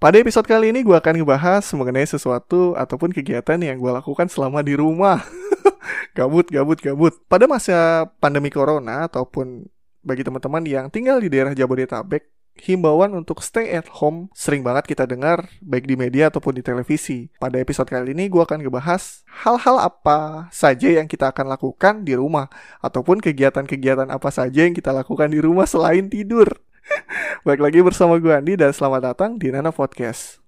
Pada episode kali ini gue akan ngebahas mengenai sesuatu ataupun kegiatan yang gue lakukan selama di rumah. gabut, gabut, gabut. Pada masa pandemi corona ataupun bagi teman-teman yang tinggal di daerah Jabodetabek, himbauan untuk stay at home sering banget kita dengar baik di media ataupun di televisi. Pada episode kali ini gue akan ngebahas hal-hal apa saja yang kita akan lakukan di rumah ataupun kegiatan-kegiatan apa saja yang kita lakukan di rumah selain tidur. Baik lagi bersama gue Andi dan selamat datang di Nana Podcast.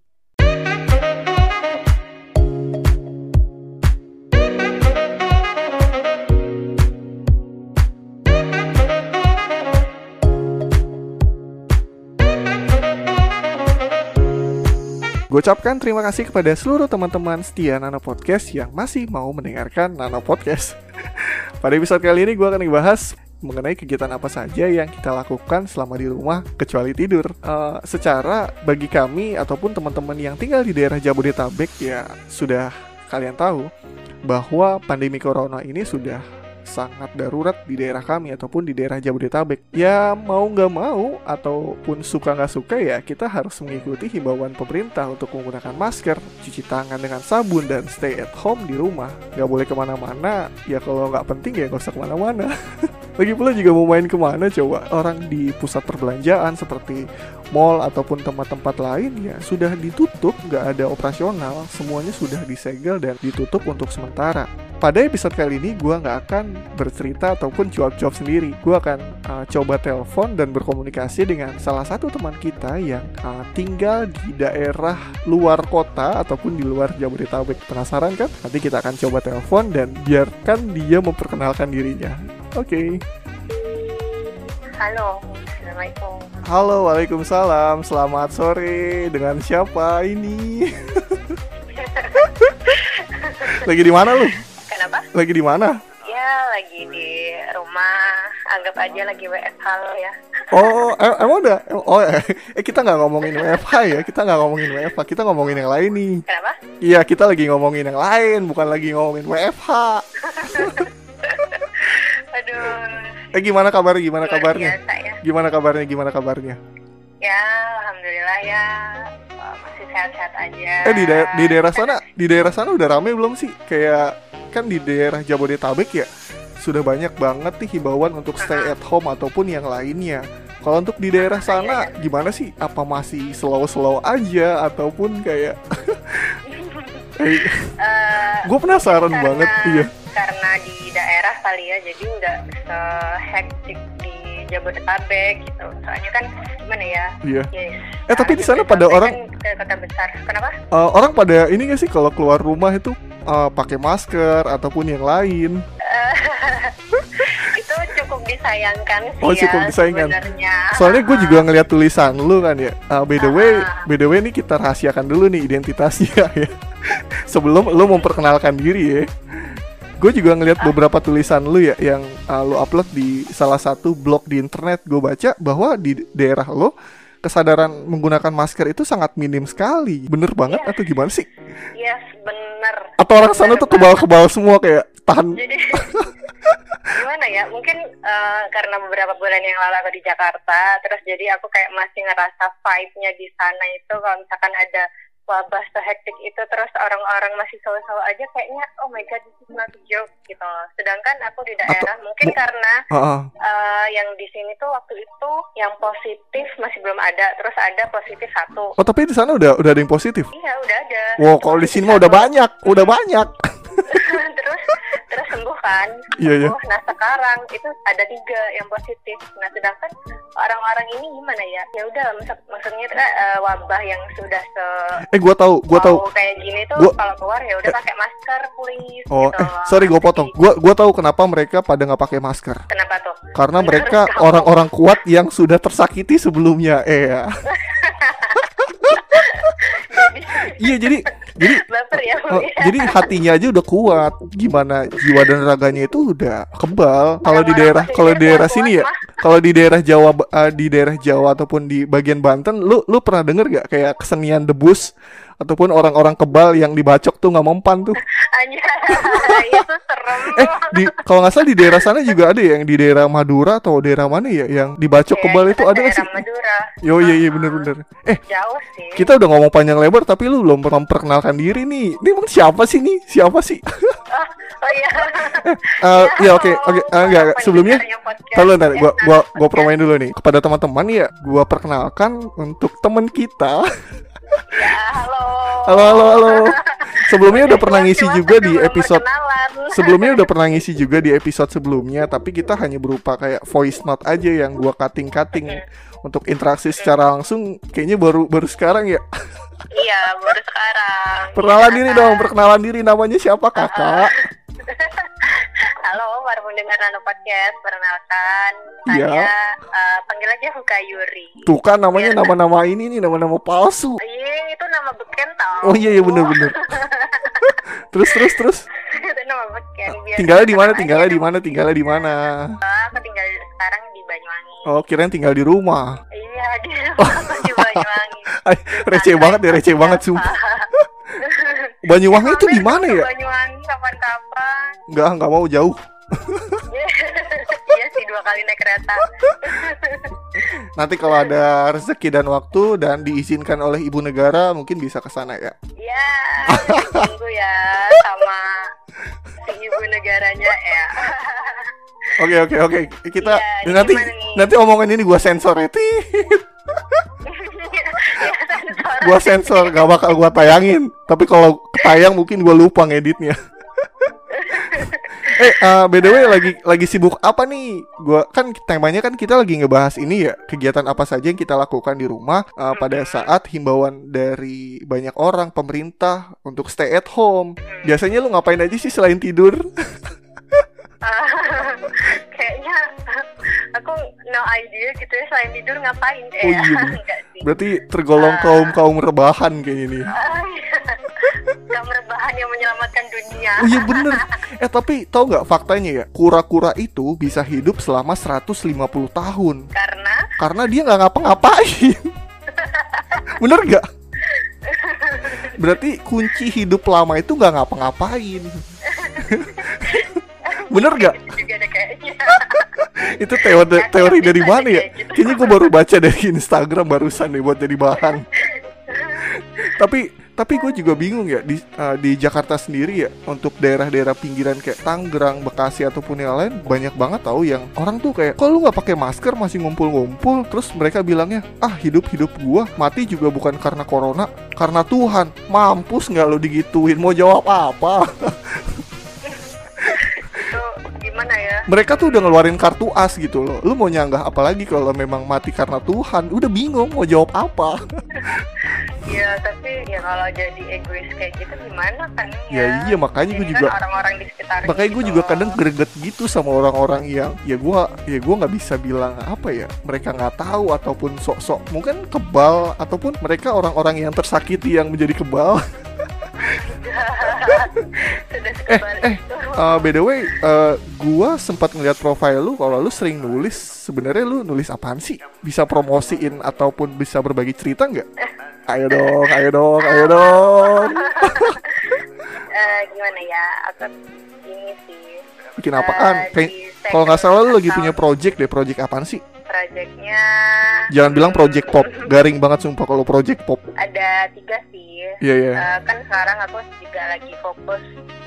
Gue ucapkan terima kasih kepada seluruh teman-teman setia Nano Podcast yang masih mau mendengarkan Nano Podcast. Pada episode kali ini gue akan ngebahas mengenai kegiatan apa saja yang kita lakukan selama di rumah kecuali tidur. Uh, secara bagi kami ataupun teman-teman yang tinggal di daerah Jabodetabek ya sudah kalian tahu bahwa pandemi corona ini sudah sangat darurat di daerah kami ataupun di daerah Jabodetabek. Ya mau nggak mau ataupun suka nggak suka ya kita harus mengikuti himbauan pemerintah untuk menggunakan masker, cuci tangan dengan sabun dan stay at home di rumah. Nggak boleh ke mana-mana. Ya kalau nggak penting ya nggak usah ke mana-mana. Lagi pula juga mau main ke mana coba Orang di pusat perbelanjaan seperti mall ataupun tempat-tempat lain ya sudah ditutup, nggak ada operasional, semuanya sudah disegel dan ditutup untuk sementara. Pada episode kali ini gue nggak akan bercerita ataupun cuap-cuap sendiri. Gue akan uh, coba telepon dan berkomunikasi dengan salah satu teman kita yang uh, tinggal di daerah luar kota ataupun di luar Jabodetabek. Penasaran kan? Nanti kita akan coba telepon dan biarkan dia memperkenalkan dirinya. Oke. Okay. Halo, Assalamualaikum. Halo, Waalaikumsalam. Selamat sore. Dengan siapa ini? lagi di mana lu? Kenapa? Lagi di mana? Ya, lagi di rumah. Anggap aja lagi WFH lo ya. Oh, em emang udah? Oh, eh kita nggak ngomongin WFH ya? Kita nggak ngomongin WFH, kita ngomongin yang lain nih. Kenapa? Iya, kita lagi ngomongin yang lain, bukan lagi ngomongin WFH. Eh gimana kabar? Gimana luar kabarnya? biasa ya. Gimana kabarnya? Gimana kabarnya? Ya, alhamdulillah ya. Masih sehat-sehat aja. Eh di, daer- di daerah sana, di daerah sana udah rame belum sih? Kayak kan di daerah Jabodetabek ya sudah banyak banget nih himbauan untuk stay at home ataupun yang lainnya. Kalau untuk di daerah sana gimana sih? Apa masih slow-slow aja ataupun kayak Eh, gue penasaran karena- banget iya. Karena di daerah kali ya, jadi nggak se-hektik di Jabodetabek gitu. Soalnya kan gimana ya? Iya. Yes. Eh, tapi di sana pada orang- kan kota besar. Kenapa? Eh, orang pada ini gak sih kalau keluar rumah itu eh, pakai masker ataupun yang lain? itu cukup disayangkan sih Oh, ya cukup disayangkan. sebenarnya. Soalnya gue juga ngeliat tulisan lu kan ya. Ah, by the way, Ah. by the way nih kita rahasiakan dulu nih identitasnya ya. Sebelum lu memperkenalkan diri ya. Gue juga ngeliat beberapa tulisan lu ya yang ah, lu upload di salah satu blog di internet. Gue baca bahwa di daerah lo kesadaran menggunakan masker itu sangat minim sekali. Bener banget Iya. atau gimana sih? Yes, bener. Atau orang sana Bener tuh banget. kebal-kebal semua kayak tahan Jadi gimana ya? Mungkin eh, karena beberapa bulan yang lalu aku di Jakarta, terus jadi aku kayak masih ngerasa vibe-nya di sana itu kalau misalkan ada wabah sehektik itu terus orang-orang masih selalu-selalu aja kayaknya oh my god this is not a joke gitu loh. Sedangkan aku di daerah mungkin mu- karena Heeh. eh, yang di sini tuh waktu itu yang positif masih belum ada, terus ada positif satu. Oh tapi di sana udah udah ada yang positif. Iya udah ada. Wow, kalau di sini mah udah banyak, udah banyak. terus terus sembuh kan Iya, iya. sembuh nah sekarang itu ada tiga yang positif nah sedangkan orang-orang ini gimana ya ya udah maksud- maksudnya eh, wabah yang sudah se Eh, gua tahu, gua tahu. kayak gini tuh Gua- kalau keluar ya udah pakai masker please Oh, gitu eh, sorry gua potong. Gua gua tahu kenapa mereka pada nggak pakai masker. kenapa tuh Karena Bener mereka orang-orang kuat yang sudah tersakiti sebelumnya. Eh, ya. iya jadi jadi baper ya oh, ya. jadi hatinya aja udah kuat. Gimana jiwa dan raganya itu udah kebal. Kalau di daerah kalau di daerah sini ya, kalau di daerah Jawa eh, di daerah Jawa ataupun di bagian Banten, lu lu pernah denger gak kayak kesenian debus ataupun orang-orang kebal yang dibacok tuh nggak mempan tuh? Anjay, itu serem. Eh, di kalau nggak salah di daerah sana juga ada ya yang di daerah Madura atau daerah mana ya yang di Bacok Iya, Kebal itu kan ada nggak sih? Madura. Yo iya iya bener-bener. Eh, Jauh sih. kita udah ngomong panjang lebar tapi lu belum memperkenalkan diri nih. Ini emang siapa sih nih? Siapa sih? Oh, oh iya. Eh, ya oke oke Eh, enggak enggak sebelumnya. Kalau ntar gua gua gua promoin dulu nih kepada teman-teman ya. Gua perkenalkan untuk teman kita. Ya, halo. Halo halo halo. Sebelumnya udah pernah ngisi juga di episode sebelumnya udah pernah ngisi juga di episode sebelumnya tapi kita hanya berupa kayak voice note aja yang gua cutting-cutting untuk interaksi secara langsung kayaknya baru baru sekarang ya. Iya, baru sekarang. Perkenalan Iya, diri dong, perkenalan diri namanya siapa Kakak? Halo, para pendengar Nano Podcast. Perkenalkan, Iya. saya eh, panggil aja Huka Yuri. Tuh kan namanya nama-nama ini nih, nama-nama palsu. Iya, itu nama beken tau. Oh iya iya bener-bener. terus terus terus. itu nama beken. Biar Tinggalnya di mana? Tinggalnya di mana? Tinggalnya di mana? Aku tinggal sekarang di Banyuwangi. Oh, kirain tinggal di rumah. Iya, di, aku di Banyuwangi. Ay, receh banget deh, receh banget sumpah. Banyuwangi itu di mana ya? Banyuwangi kapan-kapan. Enggak, enggak mau jauh. Iya sih dua kali naik kereta. Nanti kalau ada rezeki dan waktu dan diizinkan oleh ibu negara mungkin bisa ke sana ya. Ya, tunggu ya sama si ibu negaranya ya. Oke oke oke. Kita Iya, nanti nanti omongan ini gua sensor ya. Ya. Gua sensor gak bakal gua tayangin. Tapi kalau tayang mungkin gua lupa ngeditnya. eh, uh, by the way lagi lagi sibuk apa nih? Gua kan temanya kan kita lagi ngebahas ini ya, kegiatan apa saja yang kita lakukan di rumah uh, pada saat himbauan dari banyak orang pemerintah untuk stay at home. Biasanya lu ngapain aja sih selain tidur? Kayaknya aku no idea gitu ya selain tidur ngapain Oh ya. iya. Enggak. Berarti tergolong kaum kaum rebahan kayaknya nih. Kamu rebahan yang menyelamatkan dunia. Oh iya bener Eh tapi tahu nggak faktanya ya Kura-kura itu bisa hidup selama 150 tahun Karena Karena dia nggak ngapa-ngapain Bener nggak? Berarti kunci hidup lama itu nggak ngapa-ngapain Bener nggak? Itu teori, teori dari mana ya? Gitu. Kayaknya gue baru baca dari Instagram barusan nih buat jadi bahan. Tapi tapi gue juga bingung ya di eh, di Jakarta sendiri ya untuk daerah-daerah pinggiran kayak Tangerang, Bekasi ataupun yang lain banyak banget tahu yang orang tuh kayak kalau lu nggak pakai masker masih ngumpul-ngumpul? Terus mereka bilangnya ah hidup hidup gua mati juga bukan karena corona karena Tuhan. Mampus nggak lo digituin? Mau jawab apa mereka tuh udah ngeluarin kartu as gitu loh. Lu mau nyanggah apalagi kalau memang mati karena Tuhan? Udah bingung mau jawab apa. Ya tapi ya kalau jadi egois kayak gitu gimana kan? Ya iya. makanya gue juga kan orang-orang di sekitar makanya gue gitu. juga kadang greget gitu sama orang-orang yang ya gua ya gua nggak bisa bilang apa ya mereka nggak tahu ataupun sok-sok mungkin kebal ataupun mereka orang-orang yang tersakiti yang menjadi kebal. Sudah eh, itu. Uh, by the way uh, gua sempat ngeliat profile lu kalau lu sering nulis. Sebenarnya lu nulis apaan sih? Bisa promosiin ataupun bisa berbagi cerita nggak? Ayo dong ayo dong ayo dong. Eh, gimana ya? Aku ini sih bikin apaan? di kalau nggak salah lu lagi punya project deh project apaan sih? Projectnya jangan bilang project pop garing banget sumpah kalau project pop. Ada tiga sih. Iya iya. Eh, kan sekarang aku juga lagi fokus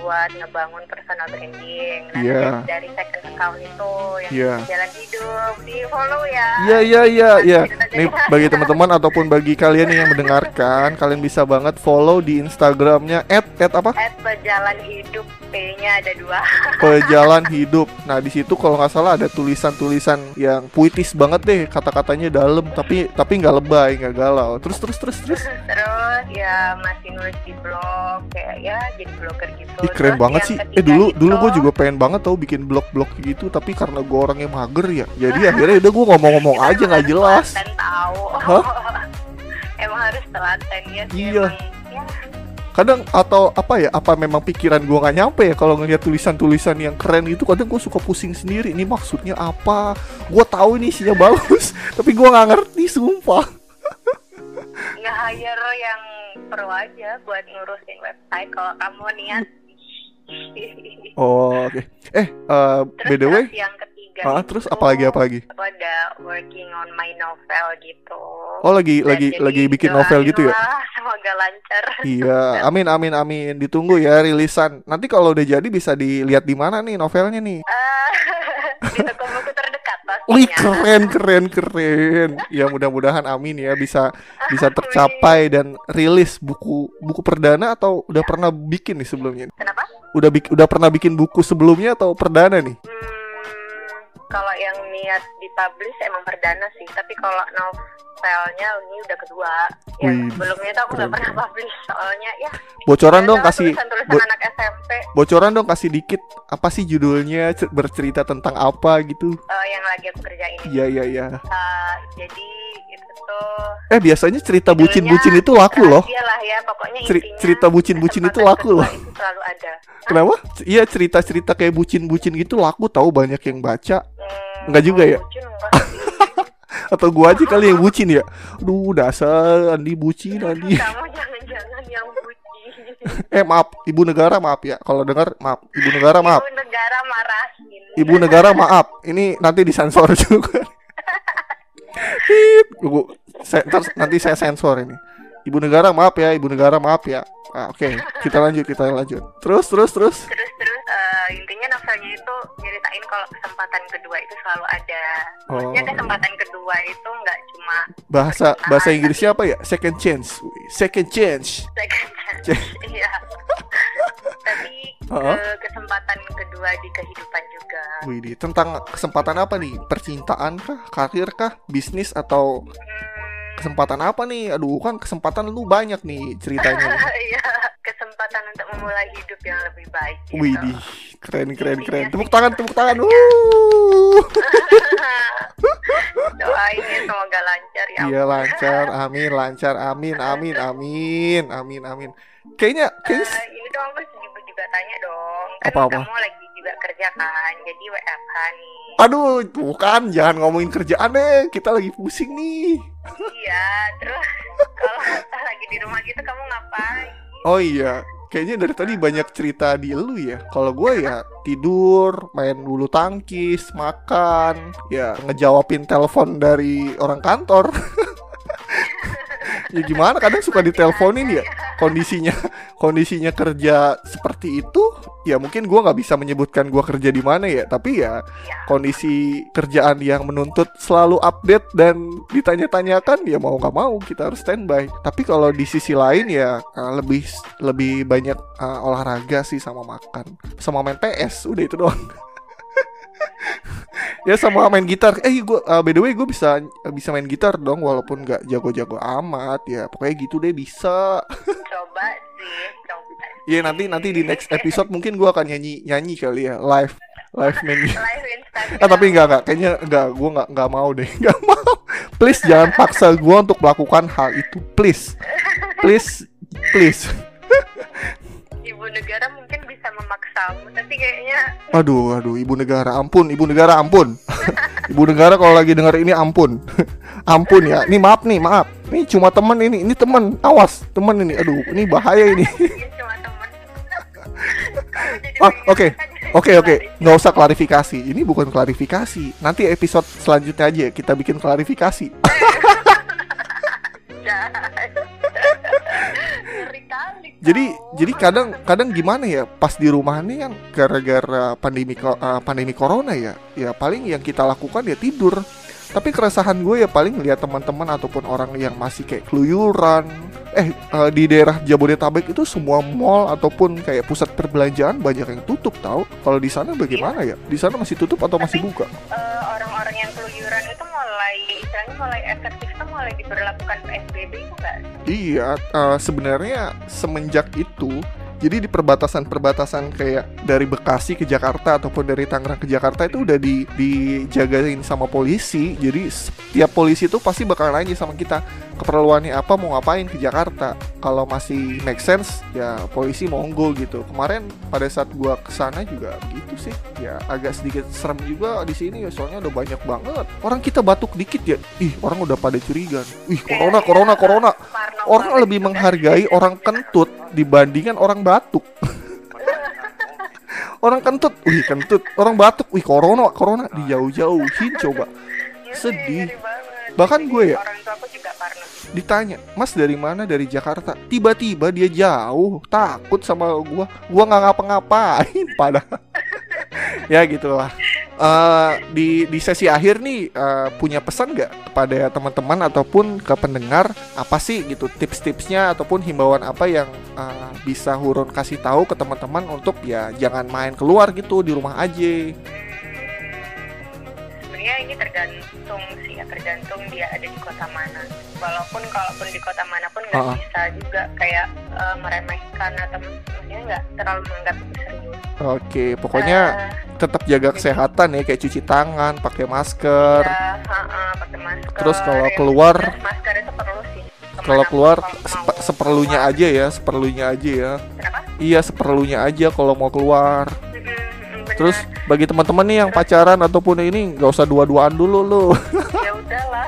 buat ngebangun personal branding nah Iya. dari- second account itu yang Iya. jalan hidup di follow ya Iya iya iya iya. Nih bagi teman-teman ataupun bagi kalian yang mendengarkan, kalian bisa banget follow di Instagramnya at, at apa? at pejalan hidup P-nya ada dua Pejalan hidup. Nah di situ kalau nggak salah ada tulisan-tulisan yang puitis banget deh, kata-katanya dalam tapi tapi nggak lebay, nggak galau. Terus terus terus terus. terus ya masih nulis di blog kayak ya jadi blogger gitu Ih, keren banget sih. Eh dulu itu- dulu gue juga pengen banget tau bikin blog-blog gitu, tapi karena gue orangnya mager ya, jadi akhirnya udah gue ngomong-ngomong aja nggak jelas. tahu Hah? emang harus telaten ya sih Iya. emang, ya, kadang atau apa ya apa memang pikiran gua nggak nyampe ya kalau ngelihat tulisan-tulisan yang keren itu kadang gue suka pusing sendiri ini maksudnya apa gua tahu ini isinya bagus tapi gua nggak ngerti sumpah nge-hire yang pro aja buat ngurusin website kalau kamu niat Oh, oke. Eh, uh, by the way, yang ketiga ah, itu terus apalagi apalagi? aku ada working on my novel gitu Oh, lagi Dan lagi jadi lagi bikin novel gitu ya? semoga lancar Iya, amin amin amin. Ditunggu ya rilisan. Nanti kalau udah jadi bisa dilihat di mana nih novelnya nih? Eh, di toko buku terdekat Wih keren keren keren. Ya mudah-mudahan amin ya bisa bisa tercapai dan rilis buku buku perdana atau udah pernah bikin nih sebelumnya? kenapa Udah udah pernah bikin buku sebelumnya atau perdana nih? Hmm, kalau yang niat dipublish emang perdana sih, tapi kalau novelnya ini udah kedua. Yang Wih, sebelumnya itu aku nggak pernah publish soalnya ya. Bocoran dong biasalah kasih tulisan-tulisan bo- anak SMP bocoran dong kasih dikit apa sih judulnya cer- bercerita tentang apa gitu? eh, yang lagi aku kerjain. Iya iya iya. Eh, jadi itu tuh Eh biasanya cerita bucin-bucin itu laku loh. rahasia lah ya, pokoknya intinya cerita bucin-bucin itu laku loh. Itu selalu ada. Kenapa? Iya cerita-cerita kayak bucin-bucin gitu laku tahu banyak yang baca. Hmm, Enggak juga ya? bucin. Atau gua aja kali yang bucin ya. Duh dasar Andi bucin Andi. Kamu jangan-jangan yang bucin. Eh maaf, ibu negara maaf ya. Kalau dengar maaf, ibu negara maaf. Ibu negara marahin. Ibu negara maaf. Ini nanti disensor juga. Tit, nanti saya sensor ini. Ibu negara maaf ya, ibu negara maaf ya. Ah, Oke, kita lanjut, kita lanjut. Terus, terus, terus. terus terus eh, intinya novelnya itu nyeritain kalau kesempatan kedua itu selalu ada maksudnya Oh. kesempatan kedua itu nggak cuma Bahasa bahasa Inggrisnya apa ya? Second chance. Second chance. second chance iya tapi Heeh. eh, kesempatan kedua di kehidupan juga Wih, di- tentang kesempatan apa nih? Percintaan kah? Karir kah? Bisnis atau Hmm, kesempatan apa nih? Aduh, kan kesempatan lu banyak nih ceritanya. iya kesempatan untuk memulai hidup yang lebih baik gitu. Wih, di keren keren keren. Tepuk tangan, tepuk tangan. Doain ya semoga lancar ya Iya lancar, amin lancar, amin amin amin amin amin. Kayaknya kayaknya Eh, ini dong aku juga, juga tanya dong kan Apa-apa? kamu lagi kan jadi WFH nih Aduh, bukan, jangan ngomongin kerjaan deh. Kita lagi pusing nih. Iya, terus kalau lagi di rumah gitu kamu ngapain? Oh iya, kayaknya dari tadi banyak cerita di lu ya. Kalau gue ya tidur, main bulu tangkis, makan, ya ngejawabin telepon dari orang kantor. ya gimana? Kadang suka diteleponin ya. Kondisinya, kondisinya kerja seperti itu, ya mungkin gue nggak bisa menyebutkan gue kerja di mana ya. Tapi ya kondisi kerjaan yang menuntut selalu update dan ditanya-tanyakan ya mau nggak mau kita harus standby. Tapi kalau di sisi lain ya uh, lebih lebih banyak uh, olahraga sih sama makan, sama main PS, udah itu doang. Ya sama main gitar. Eh gue by the way gue bisa bisa main gitar dong walaupun nggak jago-jago amat ya. Pokoknya gitu deh bisa. Coba sih, coba. Ya nanti nanti di next episode mungkin gue akan nyanyi nyanyi kali ya live live main. Live Instagram. Ah tapi enggak enggak kayaknya enggak gue enggak enggak mau deh enggak mau please jangan paksa gue untuk melakukan hal itu please please please Ibu negara mungkin bisa memaksamu, tapi kayaknya aduh aduh ibu negara ampun ibu negara ampun ibu negara kalau lagi dengar ini ampun ampun ya ini maaf nih maaf ini cuma temen ini ini temen awas temen ini aduh ini bahaya ini teman. Ah, oke. Oke oke, nggak usah klarifikasi. Ini bukan klarifikasi. Nanti episode selanjutnya aja kita bikin klarifikasi. Jadi jadi kadang kadang gimana ya pas di rumah nih kan gara-gara pandemi eh, pandemi corona ya ya paling yang kita lakukan ya tidur. Tapi keresahan gue ya paling lihat teman-teman ataupun orang yang masih kayak keluyuran. Eh eh, di daerah Jabodetabek itu semua mall ataupun kayak pusat perbelanjaan banyak yang tutup tahu kalau di sana bagaimana ya? Di sana masih tutup atau masih buka? Eh, orang-orang yang keluyuran itu mulai istilahnya mulai diberlakukan PSBB itu? Iya, eh, sebenarnya semenjak itu, jadi di perbatasan-perbatasan kayak dari Bekasi ke Jakarta ataupun dari Tangerang ke Jakarta itu udah di dijagain sama polisi. Jadi setiap polisi itu pasti bakal nanya sama kita keperluannya apa, mau ngapain ke Jakarta. Kalau masih make sense, ya polisi monggo gitu. Kemarin pada saat gua ke sana juga gitu sih. Ya agak sedikit serem juga di sini ya, soalnya udah banyak banget. Orang kita batuk dikit ya, ih orang udah pada curiga. Ih corona, corona, corona orang lebih menghargai orang kentut dibandingkan orang batuk. orang kentut wih kentut orang batuk wih corona corona dijauh-jauhin coba Ngeri, Sedih. Bahkan gue ya- orang tua aku juga ditanya mas dari mana? Dari Jakarta. Tiba-tiba dia jauh takut sama gua. Gua nggak ngapa-ngapain padahal. Ya gitulah Eh, di di sesi akhir nih eh, punya pesan nggak kepada teman-teman ataupun ke pendengar? Apa sih gitu tips-tipsnya ataupun himbauan apa yang eh, bisa Hurun kasih tahu ke teman-teman untuk ya jangan main keluar gitu di rumah aja sebenarnya ini tergantung sih ya tergantung dia ada di kota mana. Walaupun kalaupun di kota mana pun nggak Ah. bisa juga kayak eh, meremehkan atau maksudnya nggak terlalu menganggap serius oke pokoknya Eh, tetap jaga kesehatan ya kayak cuci tangan pakai masker. Ya, ha-ha, pakai masker. Terus kalau keluar- jelas masker itu perlu sih kalau keluar sepe- seperlunya keluar. aja ya seperlunya aja ya. Kenapa? Iya seperlunya aja kalau mau keluar. Mm-mm, benar. Bagi teman-teman nih yang pacaran ataupun ini nggak usah dua-duaan dulu lo ya udahlah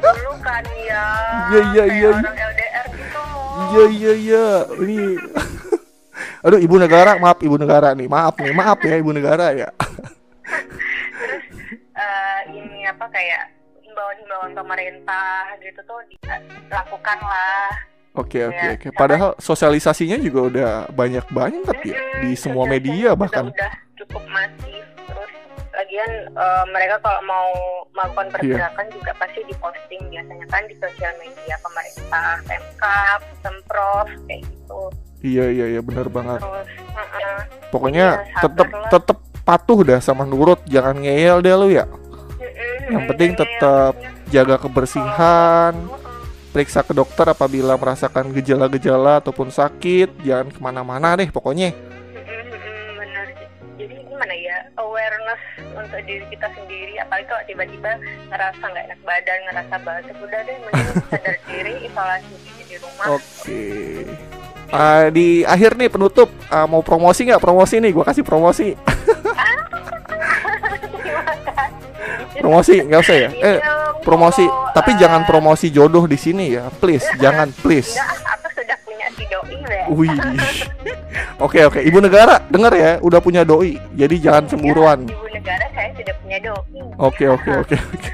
dulu kan ya Iya, iya, iya. gitu. Iya iya iya. Ini. Aduh ibu negara maaf ibu negara nih. Maaf nih maaf ya ibu negara ya. Terus eh, ini apa kayak himbauan-himbauan pemerintah gitu tuh dilakukan lah. Oke oke oke. padahal sosialisasinya juga udah banyak banget ya di semua media bahkan. udah lagian eh, mereka kalau mau melakukan Iya. pergerakan juga pasti diposting biasanya kan di sosial media pemerintah pemkap pemprov kayak gitu iya iya iya benar banget terus uh-uh. pokoknya Iya, tetep sabar lah. tetep patuh dah sama nurut jangan ngeyel deh lu ya Mm-mm, Yang penting tetap jaga kebersihan Uh-uh. periksa ke dokter apabila merasakan gejala-gejala ataupun sakit jangan ke mana-mana deh pokoknya benar jadi gimana ya awareness untuk diri kita sendiri apalagi kalau tiba-tiba ngerasa nggak enak badan ngerasa batuk udah deh mending sadar diri isolasi diri di rumah. Oke. Ah, di akhir nih penutup. Ah, mau promosi nggak? Promosi nih gua kasih promosi. Promosi nggak usah ya? Eh promosi. tapi jangan promosi jodoh di sini ya. Please jangan please. Wih. Oke oke, ibu negara denger ya, udah punya doi, jadi jangan cemburuan. Oke oke oke. oke.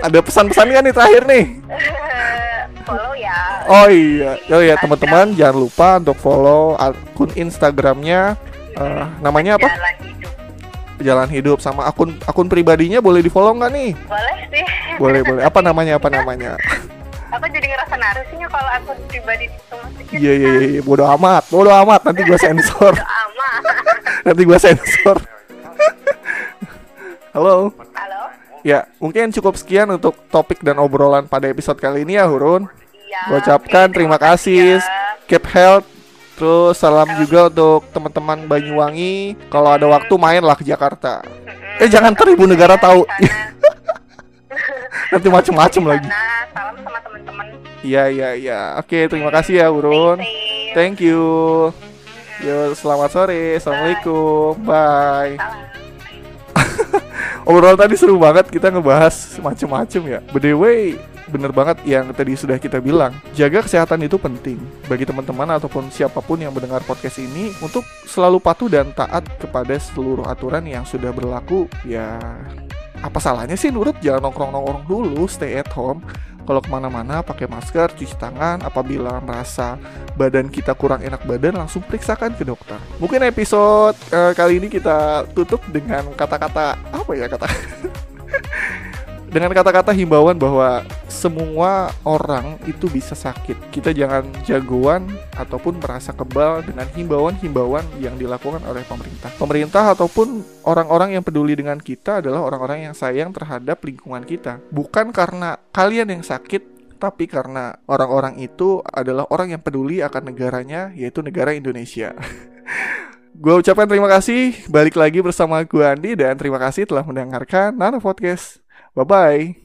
Ada pesan-pesan kan nih terakhir nih? follow ya Oh iya, oh iya teman-teman jangan lupa untuk follow akun Instagramnya eh, namanya apa? jalan hidup Jalan Hidup sama akun akun pribadinya boleh di follow nggak nih? boleh sih Boleh boleh. Apa namanya apa namanya? aku jadi ngerasa narasinya kalau aku pribadi itu masukin Iya iya iya, bodoh amat, bodoh amat. Nanti gua sensor, amat nanti gua sensor. Halo. halo Ya, mungkin cukup sekian untuk topik dan obrolan pada episode kali ini ya, Hurun. iya Gua ucapkan oke, terima kasih. ya. Keep health. Terus salam juga untuk teman-teman Banyuwangi. Kalau ada waktu mainlah ke Jakarta. Eh jangan ntar ibu negara tahu. Di sana. Nanti macem-macem Di lagi. salam sama teman-teman Iya iya iya. Oke, terima kasih ya, Hurun. Thank you. Yo, selamat sore. Assalamualaikum. Bye. Salam. Obrolan tadi seru banget kita ngebahas macem-macem ya. By the way, bener banget yang tadi sudah kita bilang. Jaga kesehatan itu penting bagi teman-teman ataupun siapa pun yang mendengar podcast ini untuk selalu patuh dan taat kepada seluruh aturan yang sudah berlaku. Ya, apa salahnya sih nurut? Jangan nongkrong-nongkrong dulu, stay at home. Kalau ke mana-mana pakai masker, cuci tangan. Apabila merasa badan kita kurang enak badan, langsung periksakan ke dokter. Mungkin episode eh, kali ini kita tutup dengan kata-kata apa ya kata? dengan kata-kata himbauan bahwa semua orang itu bisa sakit. Kita jangan jagoan ataupun merasa kebal dengan himbauan-himbauan yang dilakukan oleh pemerintah. Pemerintah ataupun orang-orang yang peduli dengan kita adalah orang-orang yang sayang terhadap lingkungan kita. Bukan karena kalian yang sakit, tapi karena orang-orang itu adalah orang yang peduli akan negaranya, yaitu negara Indonesia. Gue ucapkan terima kasih, balik lagi bersama gue Andi, dan terima kasih telah mendengarkan Nano Podcast. Bye-bye.